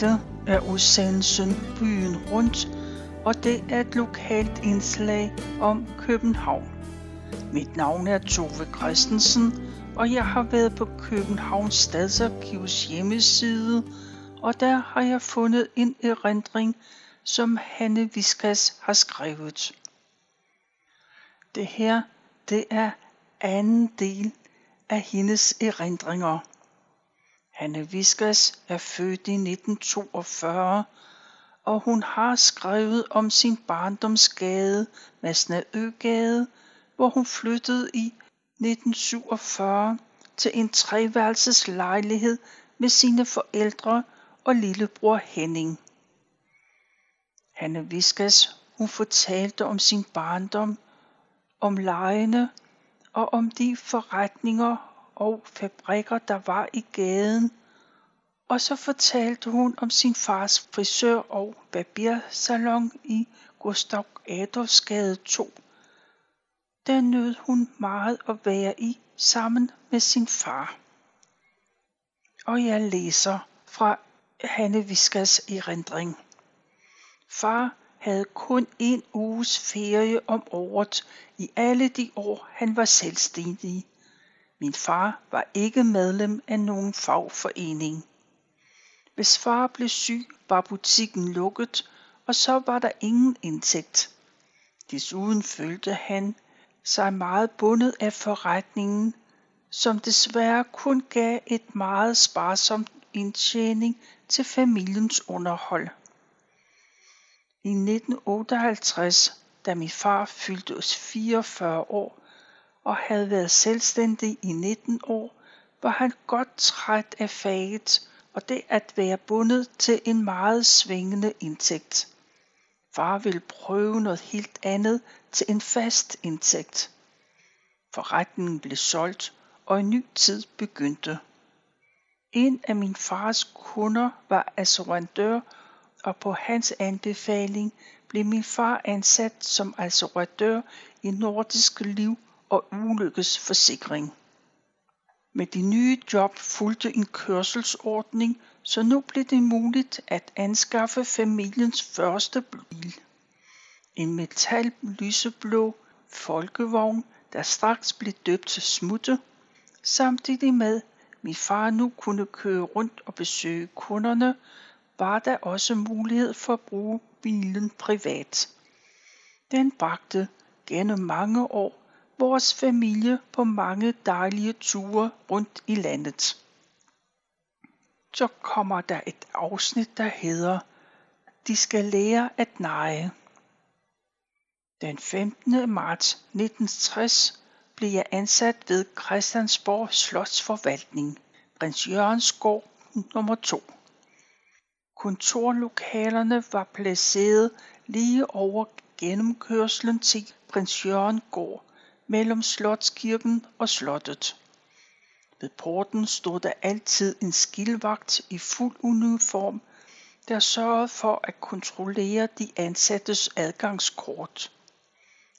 Dette er udsendelsen Byen Rundt, og det er et lokalt indslag om København. Mit navn er Tove Christensen, og jeg har været på Københavns Stadsarkivs hjemmeside, og der har jeg fundet en erindring, som Hanne Viskas har skrevet. Det her, det er anden del af hendes erindringer. Hanne Viskas er født i 1942, og hun har skrevet om sin barndomsgade, Masnadøgade, hvor hun flyttede i 1947 til en treværelses lejlighed med sine forældre og lillebror Henning. Hanne Viskas, hun fortalte om sin barndom, om lejene og om de forretninger og fabrikker, der var i gaden. Og så fortalte hun om sin fars frisør- og barbiersalon i Gustav Adolfsgade 2. Der nød hun meget at være i sammen med sin far. Og jeg læser fra Hanne Viskas erindring. Far havde kun en uges ferie om året i alle de år, han var selvstændig. Min far var ikke medlem af nogen fagforening. Hvis far blev syg, var butikken lukket, og så var der ingen indtægt. Desuden følte han sig meget bundet af forretningen, som desværre kun gav et meget sparsomt indtjening til familiens underhold. I 1958, da min far fyldte os 44 år og havde været selvstændig i 19 år, var han godt træt af faget og det at være bundet til en meget svingende indtægt. Far ville prøve noget helt andet til en fast indtægt. Forretningen blev solgt, og en ny tid begyndte. En af min fars kunder var assurandør, og på hans anbefaling blev min far ansat som assurandør i Nordisk Liv og Ulykkesforsikring. Med de nye job fulgte en kørselsordning, så nu blev det muligt at anskaffe familiens første bil. En metal lyseblå folkevogn, der straks blev døbt til Smutte, samtidig med min far nu kunne køre rundt og besøge kunderne, var der også mulighed for at bruge bilen privat. Den bragte gennem mange år vores familie på mange dejlige ture rundt i landet. Så kommer der et afsnit, der hedder De skal lære at neje. Den 15. marts 1960 blev jeg ansat ved Christiansborg Slotsforvaltning, Prins Jørgens gård nummer 2. Kontorlokalerne var placeret lige over gennemkørslen til Prins Jørgen gård mellem Slotskirken og slottet. Ved porten stod der altid en skilvagt i fuld uniform, der sørgede for at kontrollere de ansattes adgangskort.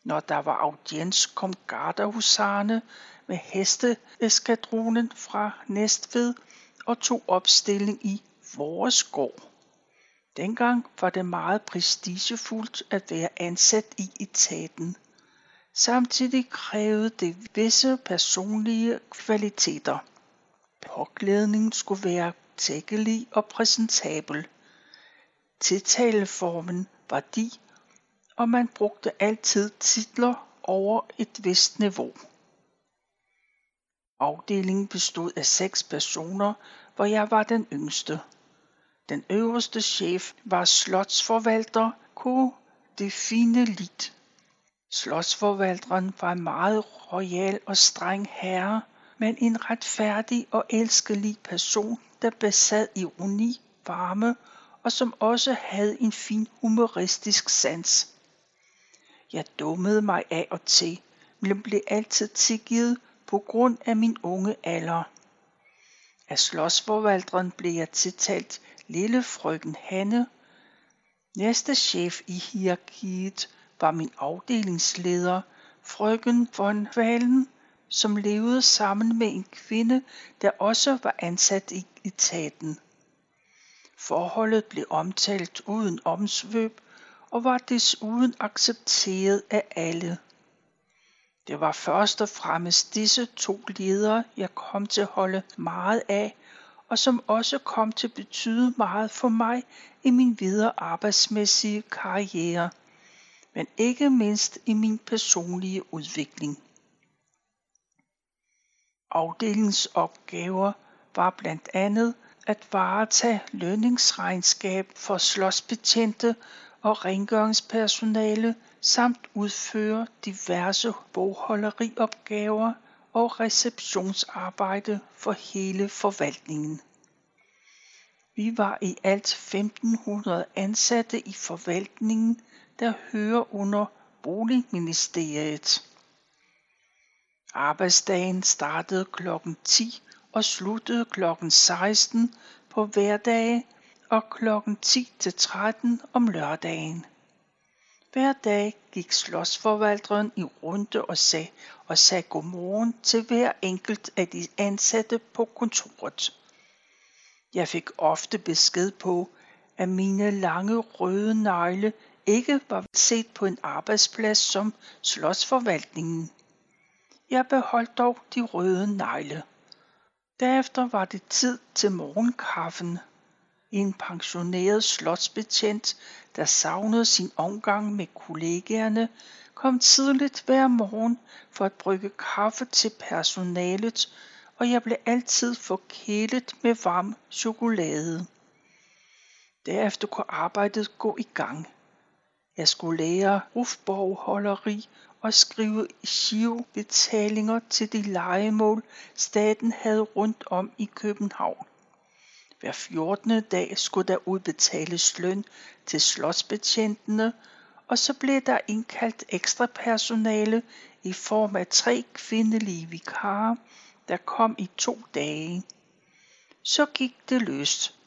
Når der var audiens, kom gardehusarne med hesteeskadronen fra Næstved og tog opstilling i vores gård. Dengang var det meget prestigefuldt at være ansat i etaten. Samtidig krævede det visse personlige kvaliteter. Påklædningen skulle være tækkelig og præsentabel. Tiltaleformen var de, og man brugte altid titler over et vist niveau. Afdelingen bestod af seks personer, hvor jeg var den yngste. Den øverste chef var slotsforvalter K. Det fine lit. Slotsforvalteren var en meget royal og streng herre, men en retfærdig og elskelig person, der besad ironi, varme og som også havde en fin humoristisk sans. Jeg dummede mig af og til, men blev altid tilgivet på grund af min unge alder. Af slåsforvalteren blev jeg tiltalt lille frøken Hanne. Næste chef i hierarkiet var min afdelingsleder, frøken von Valen, som levede sammen med en kvinde, der også var ansat i etaten. Forholdet blev omtalt uden omsvøb og var desuden accepteret af alle. Det var først og fremmest disse to ledere, jeg kom til at holde meget af, og som også kom til at betyde meget for mig i min videre arbejdsmæssige karriere, men ikke mindst i min personlige udvikling. Afdelingens opgaver var blandt andet at varetage lønningsregnskab for slåsbetjente og rengøringspersonale samt udføre diverse bogholderiopgaver og receptionsarbejde for hele forvaltningen. Vi var i alt 1500 ansatte i forvaltningen, der hører under Boligministeriet. Arbejdsdagen startede kl. 10 og sluttede kl. 16 på hverdage og kl. 10 til 13 om lørdagen. Hver dag gik slotsforvalteren i runde og sagde, og sagde godmorgen til hver enkelt af de ansatte på kontoret. Jeg fik ofte besked på, at mine lange røde negle ikke var set på en arbejdsplads som slotsforvaltningen. Jeg beholdt dog de røde negle. Derefter var det tid til morgenkaffen. En pensioneret slotsbetjent, der savnede sin omgang med kollegaerne, kom tidligt hver morgen for at brygge kaffe til personalet, og jeg blev altid forkælet med varm chokolade. Derefter kunne arbejdet gå i gang. Jeg skulle lære rufbogholderi og skrive betalinger til de lejemål, staten havde rundt om i København. Hver 14. dag skulle der udbetales løn til slotsbetjentene, og så blev der indkaldt ekstra personale i form af tre kvindelige vikarer, der kom i to dage. Så gik det løst.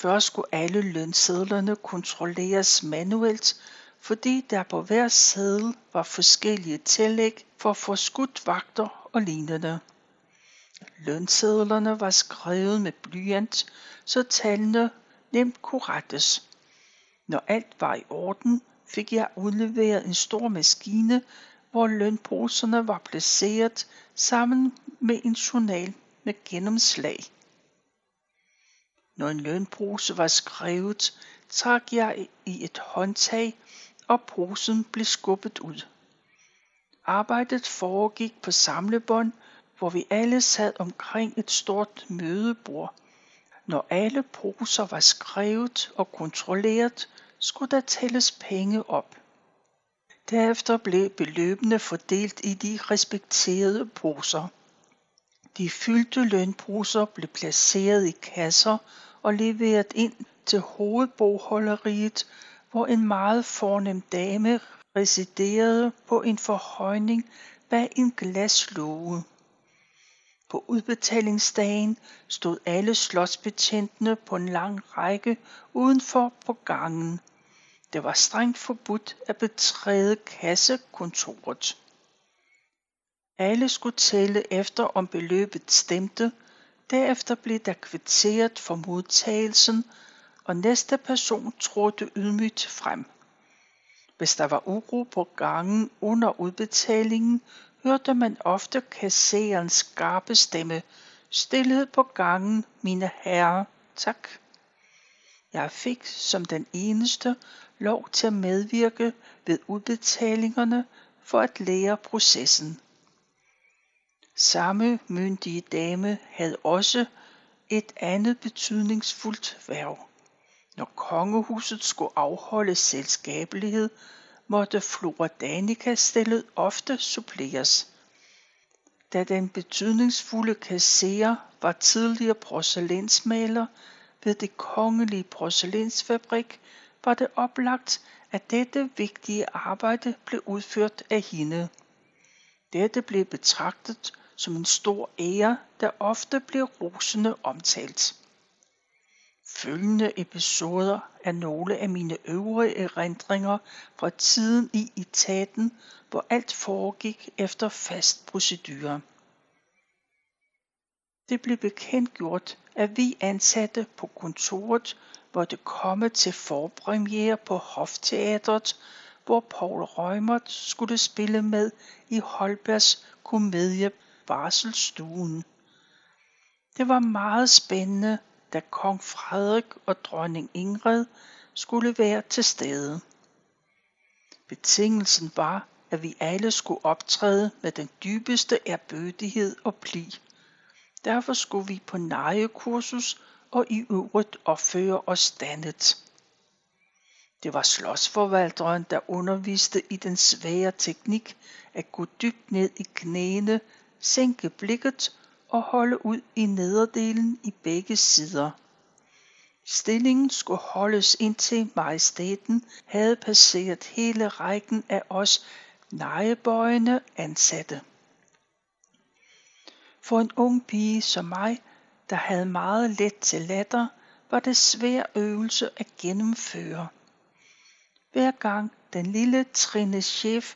Først skulle alle lønsedlerne kontrolleres manuelt, fordi der på hver seddel var forskellige tillæg for forskudt vagter og lignende. Lønsedlerne var skrevet med blyant, så tallene nemt kunne rettes. Når alt var i orden, fik jeg udleveret en stor maskine, hvor lønposerne var placeret sammen med en journal med gennemslag. Når en lønpose var skrevet, trak jeg i et håndtag, og posen blev skubbet ud. Arbejdet foregik på samlebånd, hvor vi alle sad omkring et stort mødebord. Når alle poser var skrevet og kontrolleret, skulle der tælles penge op. Derefter blev beløbene fordelt i de respekterede poser. De fyldte lønposer blev placeret i kasser og leveret ind til hovedbogholderiet, hvor en meget fornem dame residerede på en forhøjning bag en glaslåge. På udbetalingsdagen stod alle slotsbetjentene på en lang række udenfor på gangen. Det var strengt forbudt at betræde kassekontoret. Alle skulle tælle efter om beløbet stemte, derefter blev der kvitteret for modtagelsen, og næste person trådte ydmygt frem. Hvis der var uro på gangen under udbetalingen, hørte man ofte kasserens skarpe stemme. Stilhed på gangen, mine herrer, tak. Jeg fik som den eneste lov til at medvirke ved udbetalingerne for at lære processen. Samme myndige dame havde også et andet betydningsfuldt værv. Når kongehuset skulle afholde selskabelighed, måtte Flora Danica stillet ofte suppleres. Da den betydningsfulde kasserer var tidligere porcelænsmaler ved det kongelige porcelænsfabrik, var det oplagt, at dette vigtige arbejde blev udført af hende. Dette blev betragtet som en stor ære, der ofte blev rosende omtalt. Følgende episoder er nogle af mine øvrige erindringer fra tiden i etaten, hvor alt foregik efter fast procedure. Det blev bekendtgjort, at vi ansatte på kontoret måtte komme til forpremiere på Hofteatret, hvor Paul Reumert skulle spille med i Holbergs komedie Barselstuen. Det var meget spændende, da kong Frederik og dronning Ingrid skulle være til stede. Betingelsen var, at vi alle skulle optræde med den dybeste erbødighed og pli. Derfor skulle vi på nejekursus og i øvrigt opføre os standet. Det var slåsforvalteren, der underviste i den svære teknik at gå dybt ned i knæene, sænke blikket og holde ud i nederdelen i begge sider. Stillingen skulle holdes indtil majestæten havde passeret hele rækken af os nejebøjende ansatte. For en ung pige som mig, der havde meget let til latter, var det svær øvelse at gennemføre. Hver gang den lille Trine chef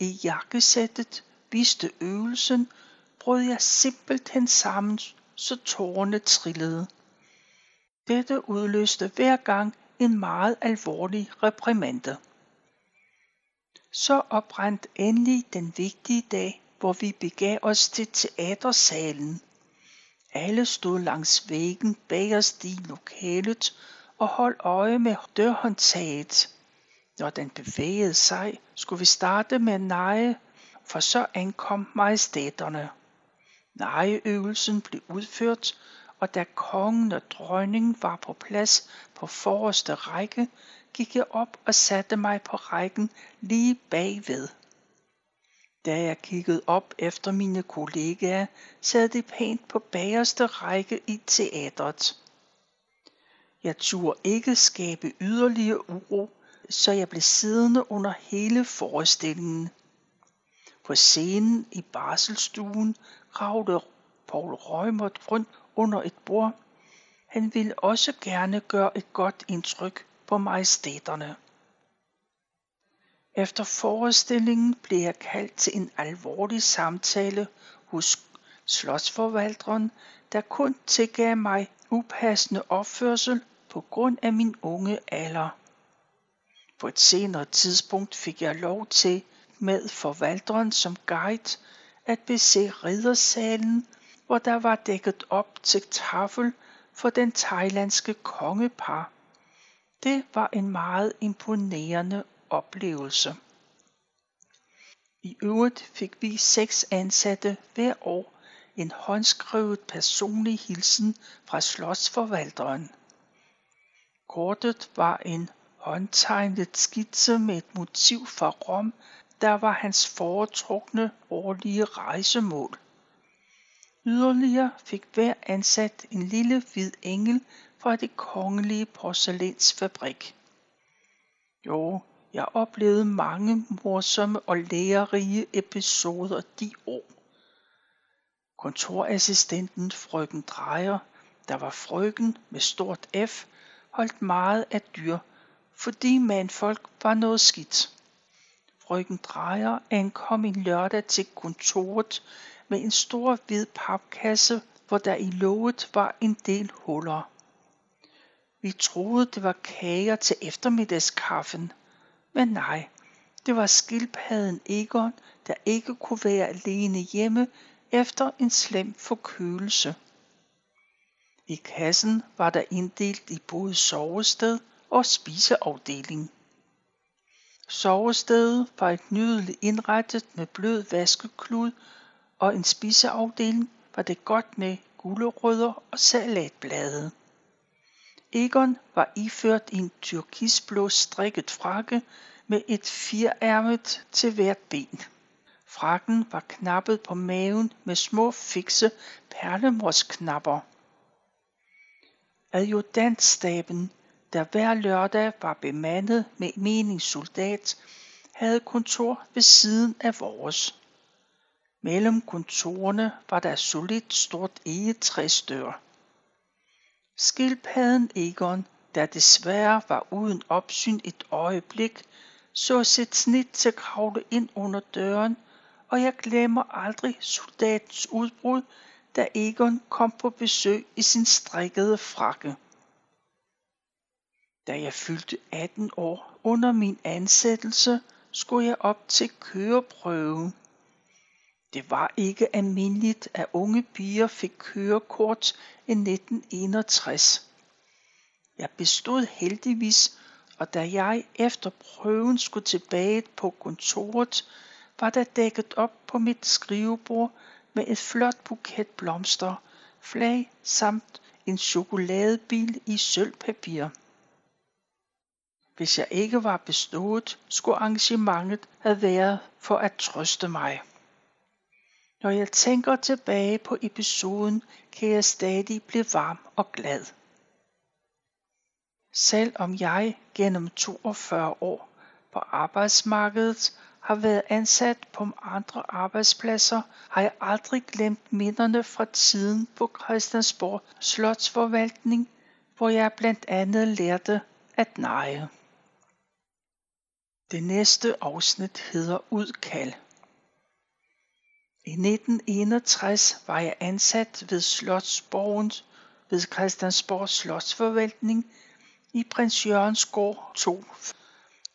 i jakkesættet viste øvelsen, brød jeg simpelthen sammen, så tårerne trillede. Dette udløste hver gang en meget alvorlig reprimande. Så oprandt endelig den vigtige dag, hvor vi begav os til teatersalen. Alle stod langs væggen bagerst i lokalet og holdt øje med dørhåndtaget. Når den bevægede sig, skulle vi starte med neje, for så ankom majestæterne. Nejeøvelsen blev udført, og da kongen og dronningen var på plads på forreste række, gik jeg op og satte mig på rækken lige bagved. Da jeg kiggede op efter mine kollegaer, sad de pænt på bagerste række i teatret. Jeg turde ikke skabe yderligere uro, så jeg blev siddende under hele forestillingen. På scenen i barselstuen kravlede Paul Rømert rundt under et bord. Han ville også gerne gøre et godt indtryk på majestæterne. Efter forestillingen blev jeg kaldt til en alvorlig samtale hos slotsforvalteren, der kun tilgav mig upassende opførsel på grund af min unge alder. På et senere tidspunkt fik jeg lov til med forvalteren som guide at bese riddersalen, hvor der var dækket op til tafel for den thailandske kongepar. Det var en meget imponerende oplevelse. I øvrigt fik vi seks ansatte hver år en håndskrevet personlig hilsen fra slotsforvalteren. Kortet var en håndtegnet skitse med et motiv fra Rom, der var hans foretrukne årlige rejsemål. Yderligere fik hver ansat en lille hvid engel fra det kongelige porcelænsfabrik. Jo, jeg oplevede mange morsomme og lærerige episoder de år. Kontorassistenten frøken Drejer, der var frøken med stort F, holdt meget af dyr, fordi mandfolk var noget skidt. Frøken Drejer ankom en lørdag til kontoret med en stor hvid papkasse, hvor der i låget var en del huller. Vi troede, det var kager til eftermiddagskaffen, men nej, det var skildpadden Egon, der ikke kunne være alene hjemme efter en slem forkølelse. I kassen var der inddelt i både sovested og spiseafdeling. Sovestedet var et nydeligt indrettet med blød vaskeklud, og en spiseafdeling var det godt med gulerødder og salatblade. Egon var iført en turkisblå strikket frakke med et firærmet til hvert ben. Frakken var knappet på maven med små fikse perlemorsknapper. Adjudantstaben, der hver lørdag var bemandet med meningssoldat, havde kontor ved siden af vores. Mellem kontorerne var der solidt stort egetræsdør. Skildpadden Egon, der desværre var uden opsyn et øjeblik, så sit snit til at kravle ind under døren, og jeg glemmer aldrig soldatens udbrud, da Egon kom på besøg i sin strikkede frakke. Da jeg fyldte 18 år under min ansættelse, skulle jeg op til køreprøve. Det var ikke almindeligt, at unge piger fik kørekort i 1961. Jeg bestod heldigvis, og da jeg efter prøven skulle tilbage på kontoret, var der dækket op på mit skrivebord med et flot buket blomster, flag samt en chokoladebil i sølvpapir. Hvis jeg ikke var bestået, skulle arrangementet have været for at trøste mig. Når jeg tænker tilbage på episoden, kan jeg stadig blive varm og glad. Selvom jeg gennem 42 år på arbejdsmarkedet har været ansat på andre arbejdspladser, har jeg aldrig glemt minderne fra tiden på Christiansborg Slotsforvaltning, hvor jeg blandt andet lærte at neje. Det næste afsnit hedder Udkald. I 1961 var jeg ansat ved Slotsborgens ved Christiansborg Slotsforvaltning i Prins Jørgens Gård 2.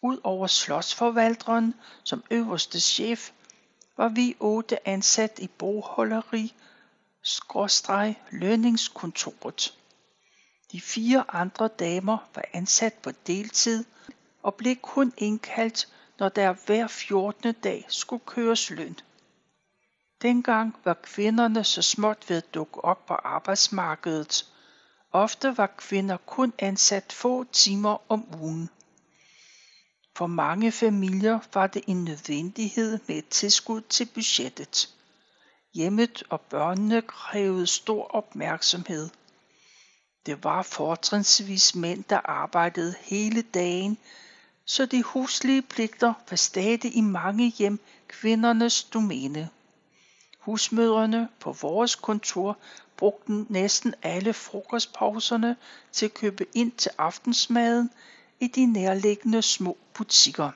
Udover slotsforvalteren som øverste chef, var vi otte ansat i bogholderi skråstreg lønningskontoret. De fire andre damer var ansat på deltid og blev kun indkaldt, når der hver 14. dag skulle køres løn. Dengang var kvinderne så småt ved at dukke op på arbejdsmarkedet. Ofte var kvinder kun ansat få timer om ugen. For mange familier var det en nødvendighed med et tilskud til budgettet. Hjemmet og børnene krævede stor opmærksomhed. Det var fortrinsvis mænd, der arbejdede hele dagen, så de huslige pligter var stadig i mange hjem kvindernes domæne. Husmødrene på vores kontor brugte næsten alle frokostpauserne til at købe ind til aftensmaden i de nærliggende små butikker.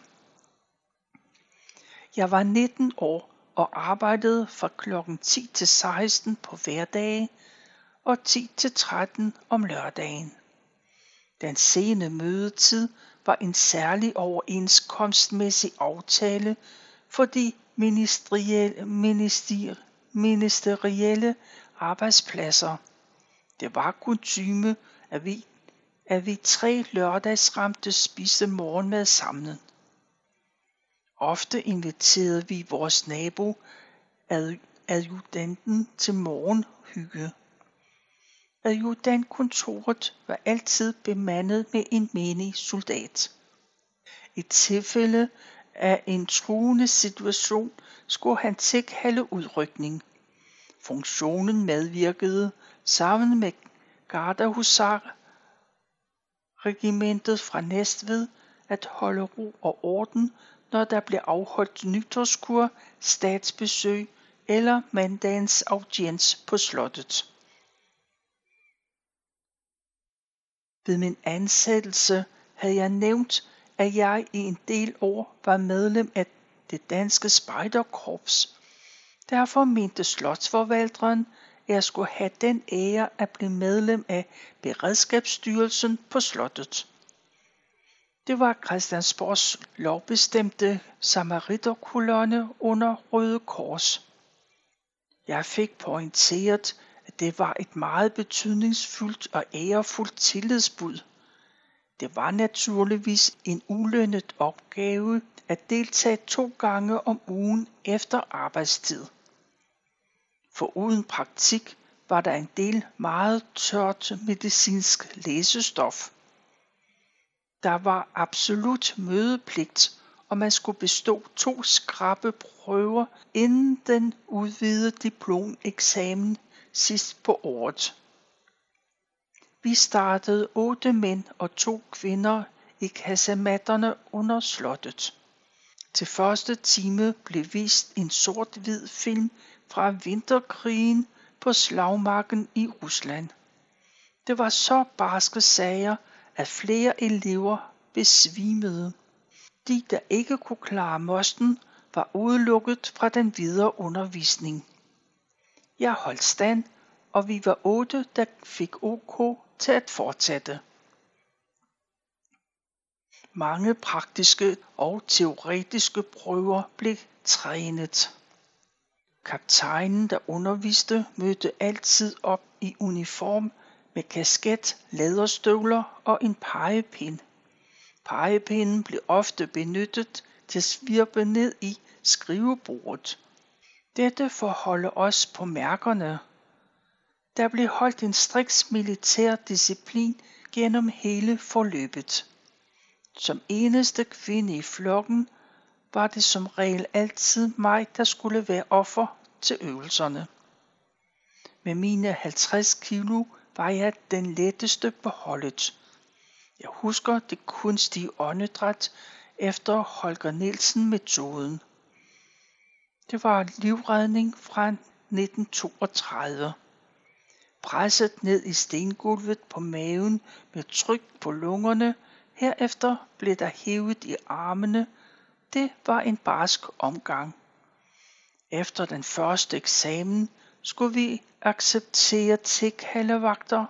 Jeg var 19 år og arbejdede fra klokken 10 til 16 på hverdage og 10 til 13 om lørdagen. Den sene mødetid var en særlig overenskomstmæssig aftale, fordi ministerielle, minister, ministerielle arbejdspladser. Det var kutyme, at vi, at vi tre lørdagsramte spiste morgenmad sammen. Ofte inviterede vi vores nabo, ad, adjutanten, til morgenhygge. Adjudantkontoret var altid bemandet med en menig soldat. I tilfælde af en truende situation skulle han tilkalde udrykning. Funktionen medvirkede sammen med Gardehusar regimentet fra Næstved at holde ro og orden, når der blev afholdt nytårskur, statsbesøg eller mandagens audiens på slottet. Ved min ansættelse havde jeg nævnt, at jeg i en del år var medlem af det danske spejderkorps. Derfor mente slotsforvalteren, at jeg skulle have den ære at blive medlem af Beredskabsstyrelsen på slottet. Det var Christiansborgs lovbestemte samariterkolonne under Røde Kors. Jeg fik pointeret, det var et meget betydningsfuldt og ærefuldt tillidsbud. Det var naturligvis en ulønnet opgave at deltage to gange om ugen efter arbejdstid. For uden praktik var der en del meget tørt medicinsk læsestof. Der var absolut mødepligt, og man skulle bestå to skrappe prøver inden den udvidede diplomeksamen sidst på året. Vi startede otte mænd og to kvinder i kasematterne under slottet. Til første time blev vist en sort-hvid film fra vinterkrigen på slagmarken i Rusland. Det var så barske sager, at flere elever besvimede. De, der ikke kunne klare mosten, var udelukket fra den videre undervisning. Jeg holdt stand, og vi var otte, der fik OK til at fortsætte. Mange praktiske og teoretiske prøver blev trænet. Kaptajnen, der underviste, mødte altid op i uniform med kasket, læderstøvler og en pegepind. Pegepinden blev ofte benyttet til at svirpe ned i skrivebordet. Dette for at holde os på mærkerne. Der blev holdt en striks militær disciplin gennem hele forløbet. Som eneste kvinde i flokken var det som regel altid mig, der skulle være offer til øvelserne. Med mine 50 kilo var jeg den letteste på holdet. Jeg husker det kunstige åndedræt efter Holger Nielsen-metoden. Det var livredning fra 1932. Presset ned i stengulvet på maven med tryk på lungerne, herefter blev der hævet i armene. Det var en barsk omgang. Efter den første eksamen skulle vi acceptere tækhalevagter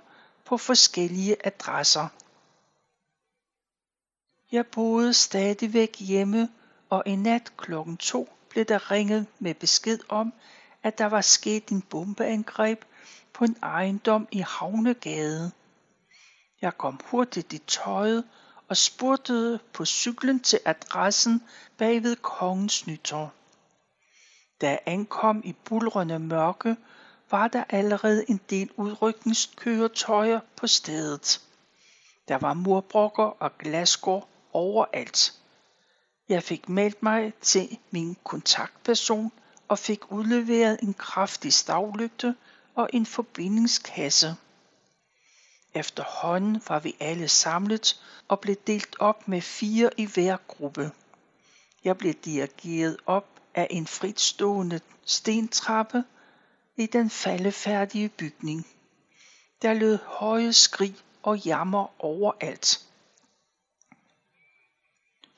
på forskellige adresser. Jeg boede stadigvæk hjemme, og en nat klokken to blev der ringet med besked om, at der var sket en bombeangreb på en ejendom i Havnegade. Jeg kom hurtigt i tøjet og spurgte på cyklen til adressen bagved Kongens Nytår. Da jeg ankom i bulrende mørke, var der allerede en del udrykningskøretøjer på stedet. Der var murbrokker og glasgård overalt. Jeg fik meldt mig til min kontaktperson og fik udleveret en kraftig stavlygte og en forbindingskasse. Efterhånden var vi alle samlet og blev delt op med fire i hver gruppe. Jeg blev dirigeret op af en fritstående stentrappe i den faldefærdige bygning. Der lød høje skrig og jammer overalt.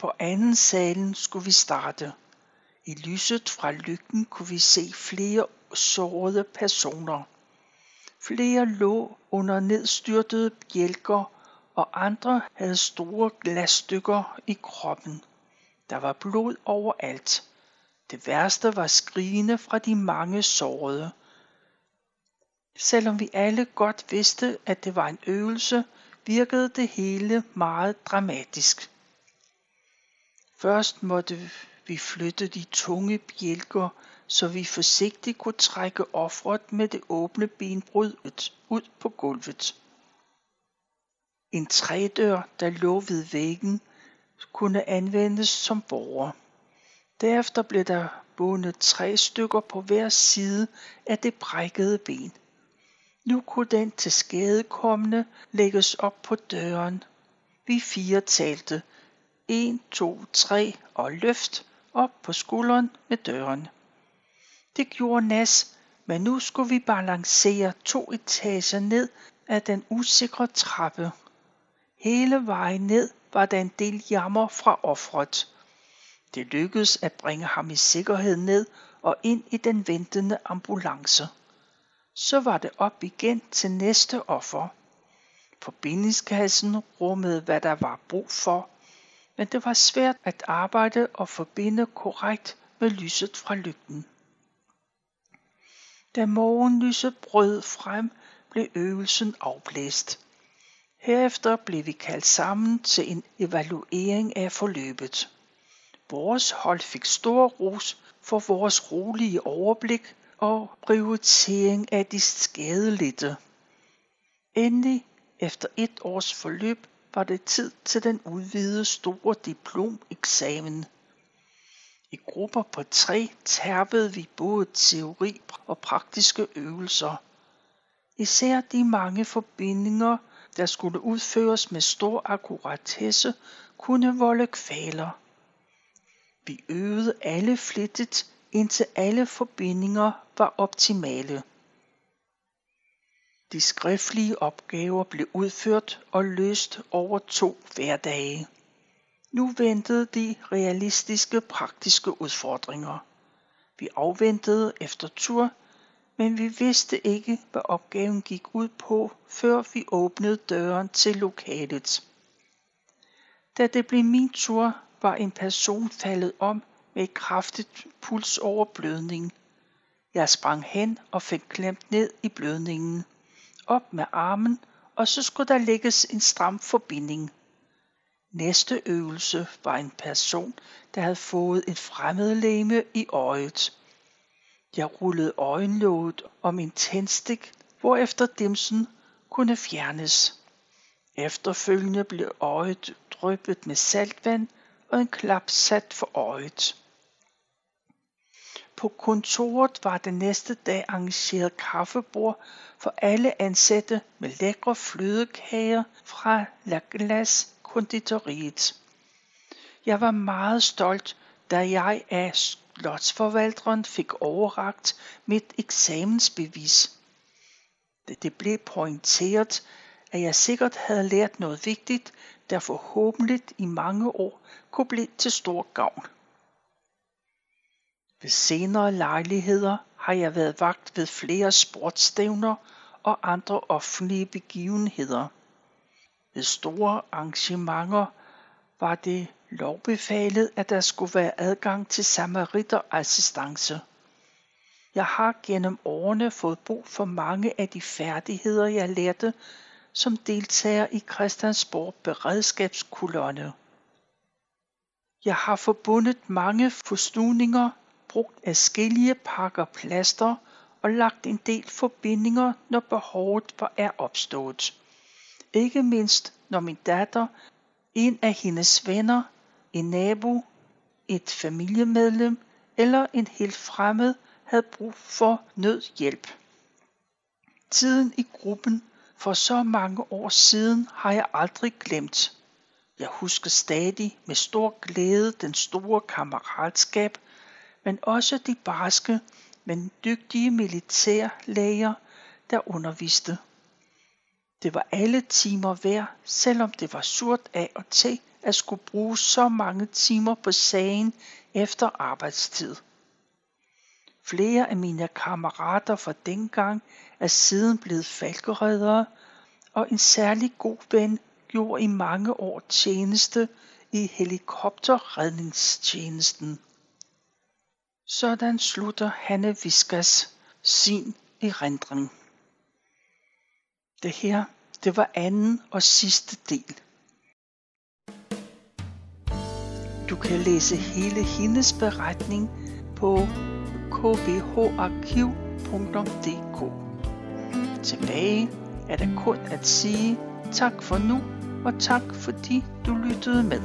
På anden salen skulle vi starte. I lyset fra lygten kunne vi se flere sårede personer. Flere lå under nedstyrtede bjælker, og andre havde store glasstykker i kroppen. Der var blod overalt. Det værste var skrigende fra de mange sårede. Selvom vi alle godt vidste, at det var en øvelse, virkede det hele meget dramatisk. Først måtte vi flytte de tunge bjælker, så vi forsigtigt kunne trække offret med det åbne benbrud ud på gulvet. En trædør, der lå ved væggen, kunne anvendes som borger. Derefter blev der bundet tre stykker på hver side af det brækkede ben. Nu kunne den til skadekommende lægges op på døren. Vi fire talte. 1, 2, 3 og løft op på skulderen med døren. Det gjorde Nas, men nu skulle vi balancere to etager ned af den usikre trappe. Hele vejen ned var der en del jammer fra offret. Det lykkedes at bringe ham i sikkerhed ned og ind i den ventende ambulance. Så var det op igen til næste offer. Forbindingskassen rummede, hvad der var brug for, men det var svært at arbejde og forbinde korrekt med lyset fra lygten. Da morgenlyset brød frem, blev øvelsen afblæst. Herefter blev vi kaldt sammen til en evaluering af forløbet. Vores hold fik stor ros for vores rolige overblik og prioritering af de skadelidte. Endelig, efter et års forløb, var det tid til den udvidede store diplomeksamen. I grupper på tre tærpede vi både teori og praktiske øvelser. Især de mange forbindinger, der skulle udføres med stor akkuratesse, kunne volde kvaler. Vi øvede alle flittigt, indtil alle forbindinger var optimale. De skriftlige opgaver blev udført og løst over to hverdage. Nu ventede de realistiske praktiske udfordringer. Vi afventede efter tur, men vi vidste ikke, hvad opgaven gik ud på, før vi åbnede døren til lokalet. Da det blev min tur, var en person faldet om med et kraftigt pulsoverblødning. Jeg sprang hen og fik klemt ned i blødningen. Op med armen, og så skulle der lægges en stram forbinding. Næste øvelse var en person, der havde fået et fremmedlæme i øjet. Jeg rullede øjenlåget om en tændstik, hvorefter dimsen kunne fjernes. Efterfølgende blev øjet dryppet med saltvand og en klap sat for øjet. På kontoret var det næste dag arrangeret kaffebord for alle ansatte med lækre flødekager fra La Glace konditoriet. Jeg var meget stolt, da jeg af slotsforvalteren fik overragt mit eksamensbevis. Det blev pointeret, at jeg sikkert havde lært noget vigtigt, der forhåbentlig i mange år kunne blive til stor gavn. Ved senere lejligheder har jeg været vagt ved flere sportsstævner og andre offentlige begivenheder. Ved store arrangementer var det lovbefalet, at der skulle være adgang til samaritterassistance. Jeg har gennem årene fået brug for mange af de færdigheder, jeg lærte som deltager i Christiansborg beredskabskolonne. Jeg har forbundet mange forstuvninger, brugt afskillige pakker plaster og lagt en del forbindinger, når behovet var er opstået. Ikke mindst når min datter, en af hendes venner, en nabo, et familiemedlem eller en helt fremmed havde brug for nødhjælp. Tiden i gruppen for så mange år siden har jeg aldrig glemt. Jeg husker stadig med stor glæde den store kammeratskab, men også de barske, men dygtige militærlæger, der underviste. Det var alle timer værd, selvom det var surt af og til at skulle bruge så mange timer på sagen efter arbejdstid. Flere af mine kammerater fra dengang er siden blevet falkereddere, og en særlig god ven gjorde i mange år tjeneste i helikopterredningstjenesten. Sådan slutter Hanne Viskas sin erindring. Det her, det var anden og sidste del. Du kan læse hele hendes beretning på kbharkiv.dk. Tilbage er der kun at sige tak for nu, og tak fordi du lyttede med.